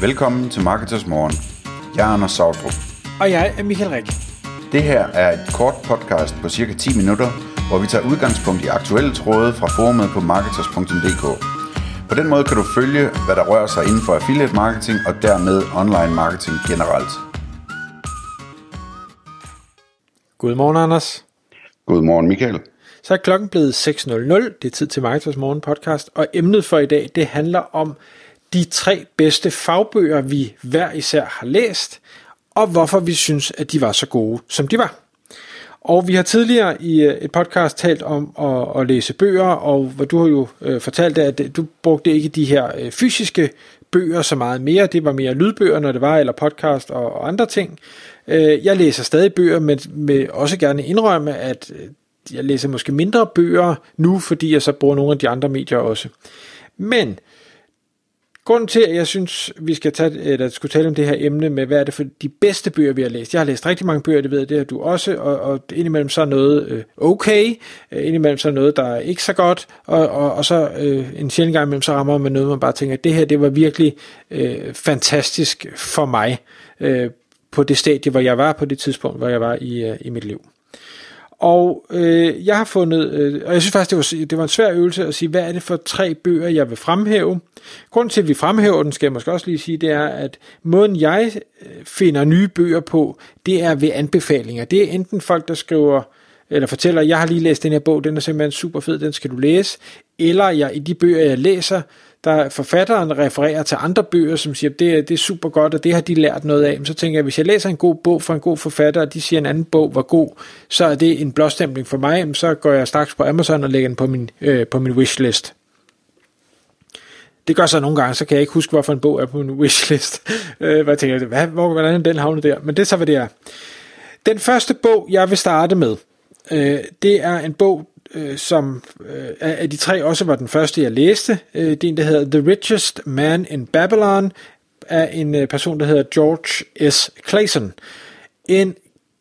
Velkommen til Marketers Morgen. Jeg er Anders Sautrup. Og jeg er Michael Rik. Det her er et kort podcast på cirka 10 minutter, hvor vi tager udgangspunkt i aktuelle tråde fra forumet på marketers.dk. På den måde kan du følge, hvad der rører sig inden for affiliate marketing og dermed online marketing generelt. Godmorgen, Anders. Godmorgen, Michael. Så er klokken blevet 6.00. Det er tid til Marketers Morgen podcast, og emnet for i dag, det handler om de tre bedste fagbøger, vi hver især har læst, og hvorfor vi synes, at de var så gode, som de var. Og vi har tidligere i øh, et podcast talt om at, at læse bøger, og hvor du har jo øh, fortalt, at øh, du brugte ikke de her øh, fysiske bøger så meget mere. Det var mere lydbøger, når det var, eller podcast og, og andre ting. Øh, jeg læser stadig bøger, men vil også gerne indrømme, at øh, jeg læser måske mindre bøger nu, fordi jeg så bruger nogle af de andre medier også. Men Grunden til, at jeg synes, vi skal tage, eller skulle tale om det her emne med, hvad er det for de bedste bøger, vi har læst. Jeg har læst rigtig mange bøger, det ved jeg, det har du også, og, og indimellem så er noget øh, okay, øh, indimellem så er noget, der er ikke så godt, og, og, og så øh, en sjældent gang imellem, så rammer man noget, man bare tænker, at det her, det var virkelig øh, fantastisk for mig, øh, på det stadie, hvor jeg var på det tidspunkt, hvor jeg var i, øh, i mit liv. Og øh, jeg har fundet, øh, og jeg synes faktisk, det var, det var en svær øvelse at sige, hvad er det for tre bøger, jeg vil fremhæve. Grunden til, at vi fremhæver den, skal jeg måske også lige sige, det er, at måden jeg øh, finder nye bøger på, det er ved anbefalinger. Det er enten folk, der skriver, eller fortæller, jeg har lige læst den her bog, den er simpelthen super fed, den skal du læse. Eller jeg i de bøger, jeg læser, der forfatteren refererer til andre bøger, som siger, det, det er super godt, og det har de lært noget af. Men så tænker jeg, hvis jeg læser en god bog fra en god forfatter, og de siger, en anden bog var god, så er det en blåstempling for mig, så går jeg straks på Amazon og lægger den på min, øh, på min wishlist. Det gør så nogle gange, så kan jeg ikke huske, hvorfor en bog er på min wishlist. Øh, hvad tænker jeg, hvad, hvor, hvordan er den havnet der? Men det er så, hvad det er. Den første bog, jeg vil starte med, øh, det er en bog, øh, som øh, af de tre også var den første, jeg læste. Øh, det er en, der hedder The Richest Man in Babylon, af en øh, person, der hedder George S. Clayson. En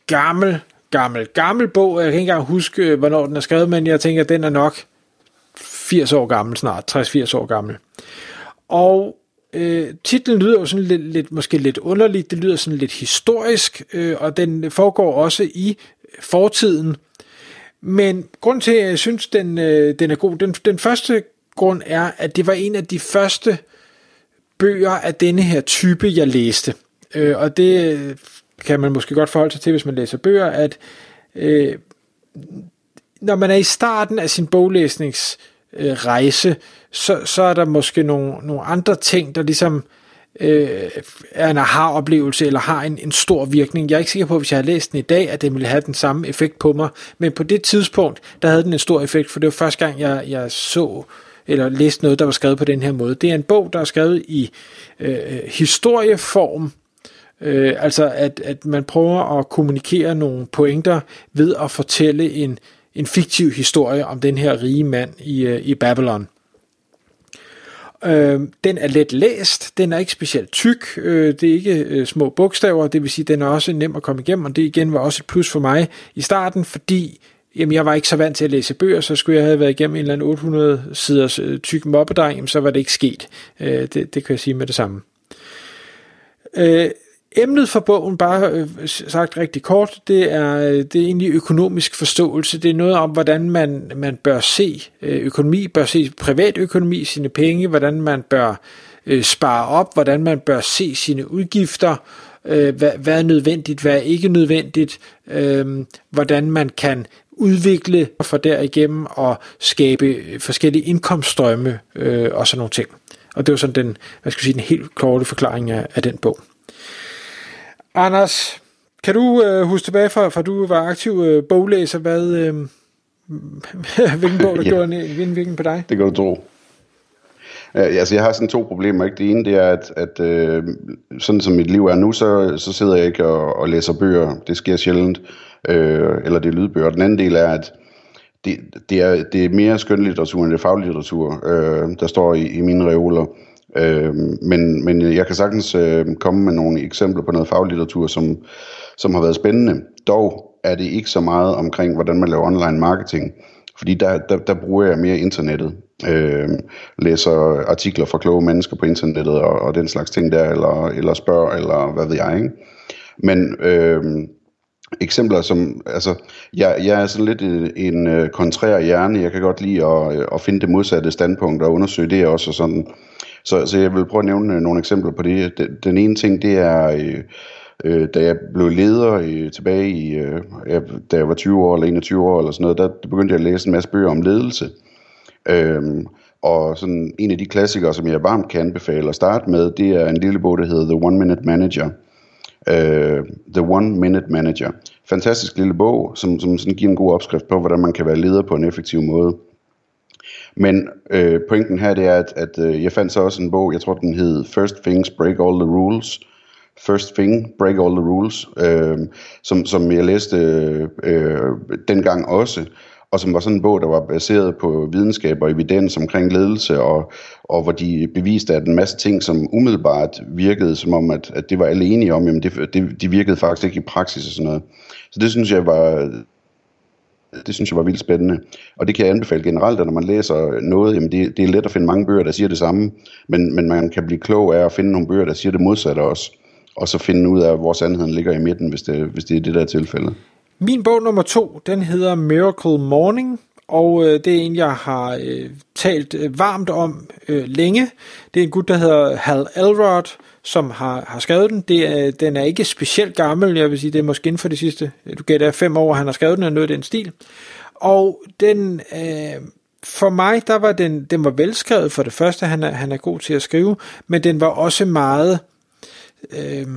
gammel, gammel, gammel bog. Jeg kan ikke engang huske, øh, hvornår den er skrevet, men jeg tænker, at den er nok 80 år gammel snart, 60-80 år gammel. Og øh, titlen lyder jo sådan lidt, lidt, måske lidt underligt, det lyder sådan lidt historisk, øh, og den foregår også i fortiden, men grund til, at jeg synes, den, øh, den er god, den, den første grund er, at det var en af de første bøger af denne her type, jeg læste. Øh, og det øh, kan man måske godt forholde sig til, hvis man læser bøger, at øh, når man er i starten af sin boglæsningsrejse, øh, så, så er der måske nogle, nogle andre ting, der ligesom øh, er en aha-oplevelse, eller har en, en stor virkning. Jeg er ikke sikker på, hvis jeg har læst den i dag, at den ville have den samme effekt på mig, men på det tidspunkt, der havde den en stor effekt, for det var første gang, jeg, jeg så eller læste noget, der var skrevet på den her måde. Det er en bog, der er skrevet i øh, historieform, øh, altså at, at man prøver at kommunikere nogle pointer ved at fortælle en, en fiktiv historie om den her rige mand i, øh, i Babylon. Øh, den er let læst, den er ikke specielt tyk, øh, det er ikke øh, små bogstaver, det vil sige, den er også nem at komme igennem, og det igen var også et plus for mig i starten, fordi jamen, jeg var ikke så vant til at læse bøger, så skulle jeg have været igennem en eller anden 800 siders øh, tyk mobbedreng, så var det ikke sket. Øh, det, det kan jeg sige med det samme. Øh, Emnet for bogen, bare øh, sagt rigtig kort, det er, øh, det er egentlig økonomisk forståelse. Det er noget om, hvordan man, man bør se øh, økonomi, bør se privatøkonomi, sine penge, hvordan man bør øh, spare op, hvordan man bør se sine udgifter, øh, hvad, hvad er nødvendigt, hvad er ikke nødvendigt, øh, hvordan man kan udvikle for derigennem og skabe forskellige indkomststrømme øh, og sådan nogle ting. Og det var sådan den, hvad skal jeg sige, den helt korte forklaring af, af den bog. Anders, kan du øh, huske tilbage fra, fra du var aktiv øh, boglæser, hvad, øh, hvilken bog der ja. gjorde en, indvirkning på dig? Det kan du tro. Uh, altså, jeg har sådan to problemer. Ikke? Det ene det er, at, at uh, sådan som mit liv er nu, så, så sidder jeg ikke og, og læser bøger. Det sker sjældent. Uh, eller det er lydbøger. Den anden del er, at det, det, er, det er mere skønlitteratur end det er faglitteratur, uh, der står i, i mine reoler. Øh, men, men jeg kan sagtens øh, komme med nogle eksempler på noget faglitteratur, som, som har været spændende. Dog er det ikke så meget omkring, hvordan man laver online marketing, fordi der, der, der bruger jeg mere internettet. øh, læser artikler fra kloge mennesker på internettet og, og den slags ting der, eller, eller spørger, eller hvad ved jeg, ikke? Men øh, eksempler som, altså, jeg, jeg er sådan lidt en, en øh, kontrær hjerne, jeg kan godt lide at, øh, at finde det modsatte standpunkt og undersøge det også og sådan. Så, så jeg vil prøve at nævne øh, nogle eksempler på det. Den, den ene ting, det er, øh, øh, da jeg blev leder øh, tilbage i, øh, da jeg var 20 år eller 21 år eller sådan noget, der begyndte jeg at læse en masse bøger om ledelse. Øhm, og sådan en af de klassikere, som jeg varmt kan anbefale at starte med, det er en lille bog, der hedder The One Minute Manager. Uh, The One Minute Manager. Fantastisk lille bog, som, som sådan giver en god opskrift på, hvordan man kan være leder på en effektiv måde. Men øh, pointen her det er, at, at øh, jeg fandt så også en bog, jeg tror den hed First Things Break All the Rules. First Thing Break All the Rules, øh, som, som jeg læste øh, øh, dengang også, og som var sådan en bog, der var baseret på videnskab og evidens omkring ledelse, og, og hvor de beviste, at en masse ting, som umiddelbart virkede som om, at, at det var alle enige om, jamen det, det, de virkede faktisk ikke i praksis og sådan noget. Så det synes jeg var, det synes jeg var vildt spændende. Og det kan jeg anbefale generelt, at når man læser noget, jamen det, det er let at finde mange bøger, der siger det samme, men, men man kan blive klog af at finde nogle bøger, der siger det modsatte også, og så finde ud af, hvor sandheden ligger i midten, hvis det, hvis det er det der tilfælde. Min bog nummer to, den hedder Miracle Morning, og øh, det er en, jeg har øh, talt øh, varmt om øh, længe. Det er en gut, der hedder Hal Elrod, som har, har skrevet den. Det er, den er ikke specielt gammel, jeg vil sige, det er måske inden for de sidste, du gætter fem år, han har skrevet den, og noget af den stil. Og den, øh, for mig, der var den, den var velskrevet for det første, han er, han er god til at skrive, men den var også meget, øh,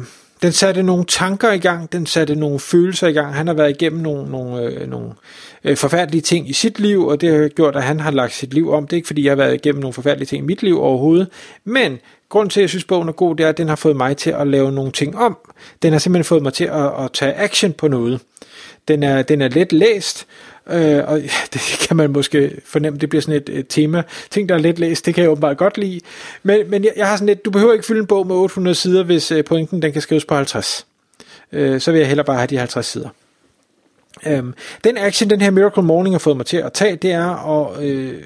den satte nogle tanker i gang, den satte nogle følelser i gang. Han har været igennem nogle, nogle, øh, nogle øh, forfærdelige ting i sit liv, og det har gjort, at han har lagt sit liv om. Det er ikke, fordi jeg har været igennem nogle forfærdelige ting i mit liv overhovedet, men grund til, at jeg synes, bogen er god, det er, at den har fået mig til at lave nogle ting om. Den har simpelthen fået mig til at, at tage action på noget. Den er, den er let læst, øh, og det kan man måske fornemme, det bliver sådan et, et tema. Ting, der er let læst, det kan jeg åbenbart godt lide. Men, men jeg, jeg har sådan lidt, du behøver ikke fylde en bog med 800 sider, hvis øh, pointen den kan skrives på 50. Øh, så vil jeg hellere bare have de 50 sider. Øhm, den action, den her Miracle Morning har fået mig til at tage, det er at øh,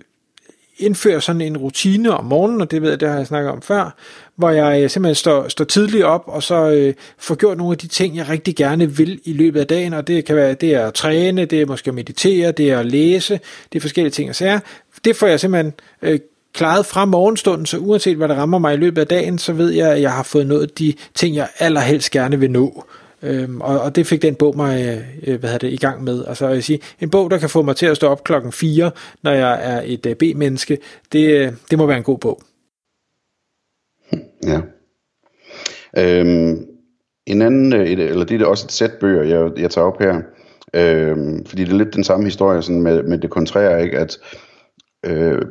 indføre sådan en rutine om morgenen, og det ved jeg, det har jeg snakket om før, hvor jeg øh, simpelthen står, står tidligt op, og så øh, får gjort nogle af de ting, jeg rigtig gerne vil i løbet af dagen, og det kan være, det er at træne, det er måske at meditere, det er at læse, det er forskellige ting og sager. Det får jeg simpelthen øh, klaret fra morgenstunden, så uanset hvad der rammer mig i løbet af dagen, så ved jeg, at jeg har fået nået de ting, jeg allerhelst gerne vil nå. Øhm, og, og det fik den bog mig øh, hvad det, i gang med. Altså jeg sige, en bog, der kan få mig til at stå op klokken 4, når jeg er et øh, B-menneske, det, øh, det må være en god bog. Ja. Øhm, en anden, øh, et, eller det er også et sæt bøger, jeg, jeg tager op her, øhm, fordi det er lidt den samme historie sådan med, med det kontrære, ikke? at øh,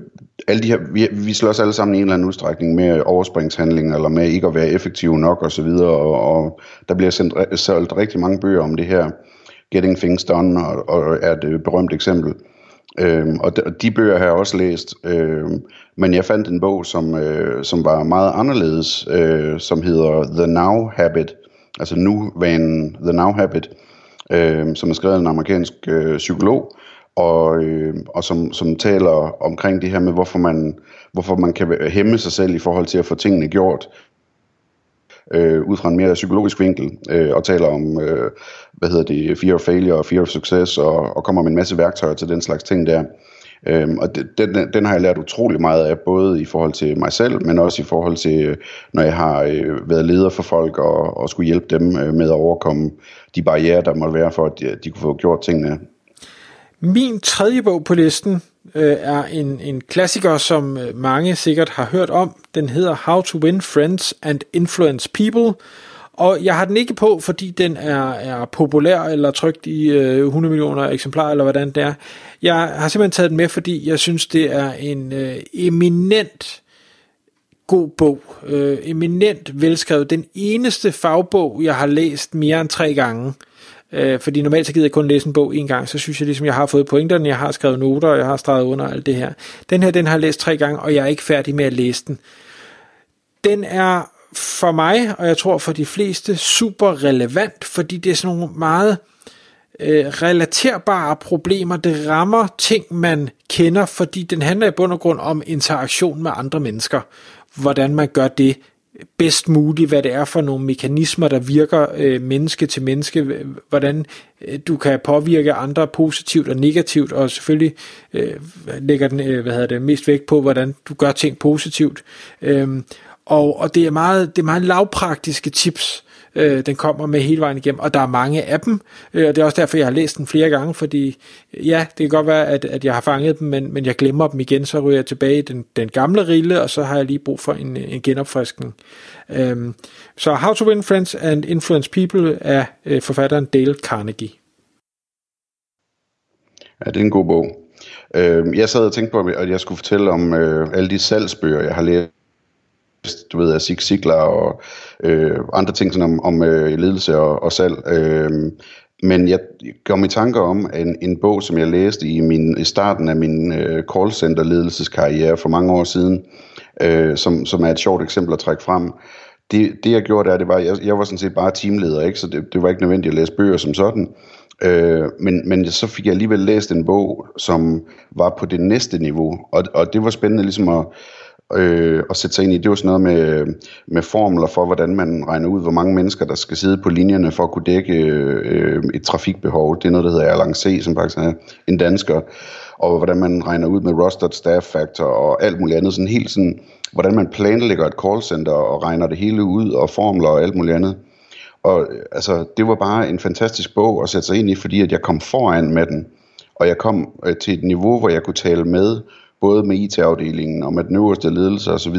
alle de her, vi, vi slås alle sammen i en eller anden udstrækning med overspringshandlinger, eller med ikke at være effektive nok osv., og, og der bliver sendt, solgt rigtig mange bøger om det her, Getting Things Done, og, og er et øh, berømt eksempel. Øhm, og, de, og de bøger har jeg også læst, øhm, men jeg fandt en bog, som, øh, som var meget anderledes, øh, som hedder The Now Habit, altså nu-vanen The Now Habit, øh, som er skrevet af en amerikansk øh, psykolog, og, øh, og som, som taler omkring det her med, hvorfor man, hvorfor man kan hæmme sig selv i forhold til at få tingene gjort, øh, ud fra en mere psykologisk vinkel, øh, og taler om, øh, hvad hedder det, fear of failure og fear of success, og, og kommer med en masse værktøjer til den slags ting der. Øhm, og det, den, den har jeg lært utrolig meget af, både i forhold til mig selv, men også i forhold til, når jeg har øh, været leder for folk, og, og skulle hjælpe dem øh, med at overkomme de barriere, der måtte være for, at de, de kunne få gjort tingene min tredje bog på listen øh, er en, en klassiker, som øh, mange sikkert har hørt om. Den hedder How to Win Friends and Influence People. Og jeg har den ikke på, fordi den er, er populær eller trygt i øh, 100 millioner eksemplarer, eller hvordan det er. Jeg har simpelthen taget den med, fordi jeg synes, det er en øh, eminent god bog. Øh, eminent velskrevet. Den eneste fagbog, jeg har læst mere end tre gange. Øh, Øh, fordi normalt så gider jeg kun læse en bog en gang, så synes jeg ligesom, jeg har fået pointerne, jeg har skrevet noter, og jeg har streget under alt det her. Den her, den har jeg læst tre gange, og jeg er ikke færdig med at læse den. Den er for mig, og jeg tror for de fleste, super relevant, fordi det er sådan nogle meget øh, relaterbare problemer. Det rammer ting, man kender, fordi den handler i bund og grund om interaktion med andre mennesker. Hvordan man gør det bedst muligt, hvad det er for nogle mekanismer, der virker øh, menneske til menneske, hvordan øh, du kan påvirke andre positivt og negativt, og selvfølgelig øh, lægger den øh, hvad hedder det, mest vægt på, hvordan du gør ting positivt. Øh, og, og det er meget, det er meget lavpraktiske tips, øh, den kommer med hele vejen igennem, og der er mange af dem, øh, og det er også derfor, jeg har læst den flere gange, fordi ja, det kan godt være, at, at jeg har fanget dem, men, men jeg glemmer dem igen, så ryger jeg tilbage i den, den gamle rille, og så har jeg lige brug for en, en genopfriskning. Øh, så How to Win Friends and Influence People af øh, forfatteren Dale Carnegie. Ja, det er en god bog. Øh, jeg sad og tænkte på, at jeg skulle fortælle om øh, alle de salgsbøger, jeg har læst du ved, af Zig Ziglar og øh, andre ting sådan om, om øh, ledelse og, og salg. Øh, men jeg gør mig tanker om en, en bog, som jeg læste i, min, i starten af min øh, callcenter ledelseskarriere for mange år siden, øh, som, som er et sjovt eksempel at trække frem. Det, det jeg gjorde der, det var, jeg, jeg var sådan set bare teamleder, ikke? så det, det var ikke nødvendigt at læse bøger som sådan. Øh, men, men så fik jeg alligevel læst en bog, som var på det næste niveau, og, og det var spændende ligesom at, øh, at sætte sig ind i. Det var sådan noget med, med formler for, hvordan man regner ud, hvor mange mennesker, der skal sidde på linjerne for at kunne dække øh, et trafikbehov. Det er noget, der hedder Erlang C, som faktisk er en dansker. Og hvordan man regner ud med rostered staff factor og alt muligt andet. Sådan helt sådan, hvordan man planlægger et callcenter og regner det hele ud og formler og alt muligt andet. Og øh, altså, det var bare en fantastisk bog at sætte sig ind i, fordi at jeg kom foran med den. Og jeg kom øh, til et niveau, hvor jeg kunne tale med både med IT-afdelingen og med den øverste ledelse osv.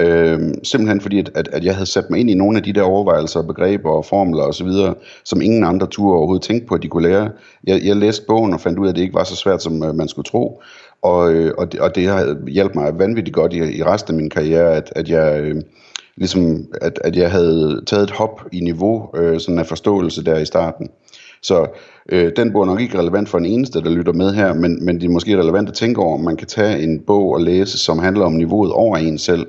Øh, simpelthen fordi, at, at, at jeg havde sat mig ind i nogle af de der overvejelser, begreber og formler osv., som ingen andre turde overhovedet tænke på, at de kunne lære. Jeg, jeg læste bogen og fandt ud af, at det ikke var så svært, som øh, man skulle tro. Og, øh, og, det, og det har hjulpet mig vanvittigt godt i, i resten af min karriere, at, at jeg... Øh, ligesom at, at jeg havde taget et hop i niveau øh, sådan af forståelse der i starten. Så øh, den bog er nok ikke relevant for en eneste, der lytter med her, men, men det er måske relevant at tænke over, om man kan tage en bog og læse, som handler om niveauet over en selv,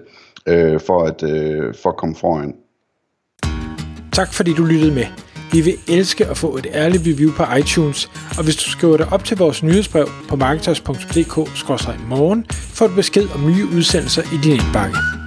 øh, for, at, øh, for at komme foran. Tak fordi du lyttede med. Vi vil elske at få et ærligt review på iTunes, og hvis du skriver dig op til vores nyhedsbrev på marketers.dk-morgen, får du besked om nye udsendelser i din indbakke.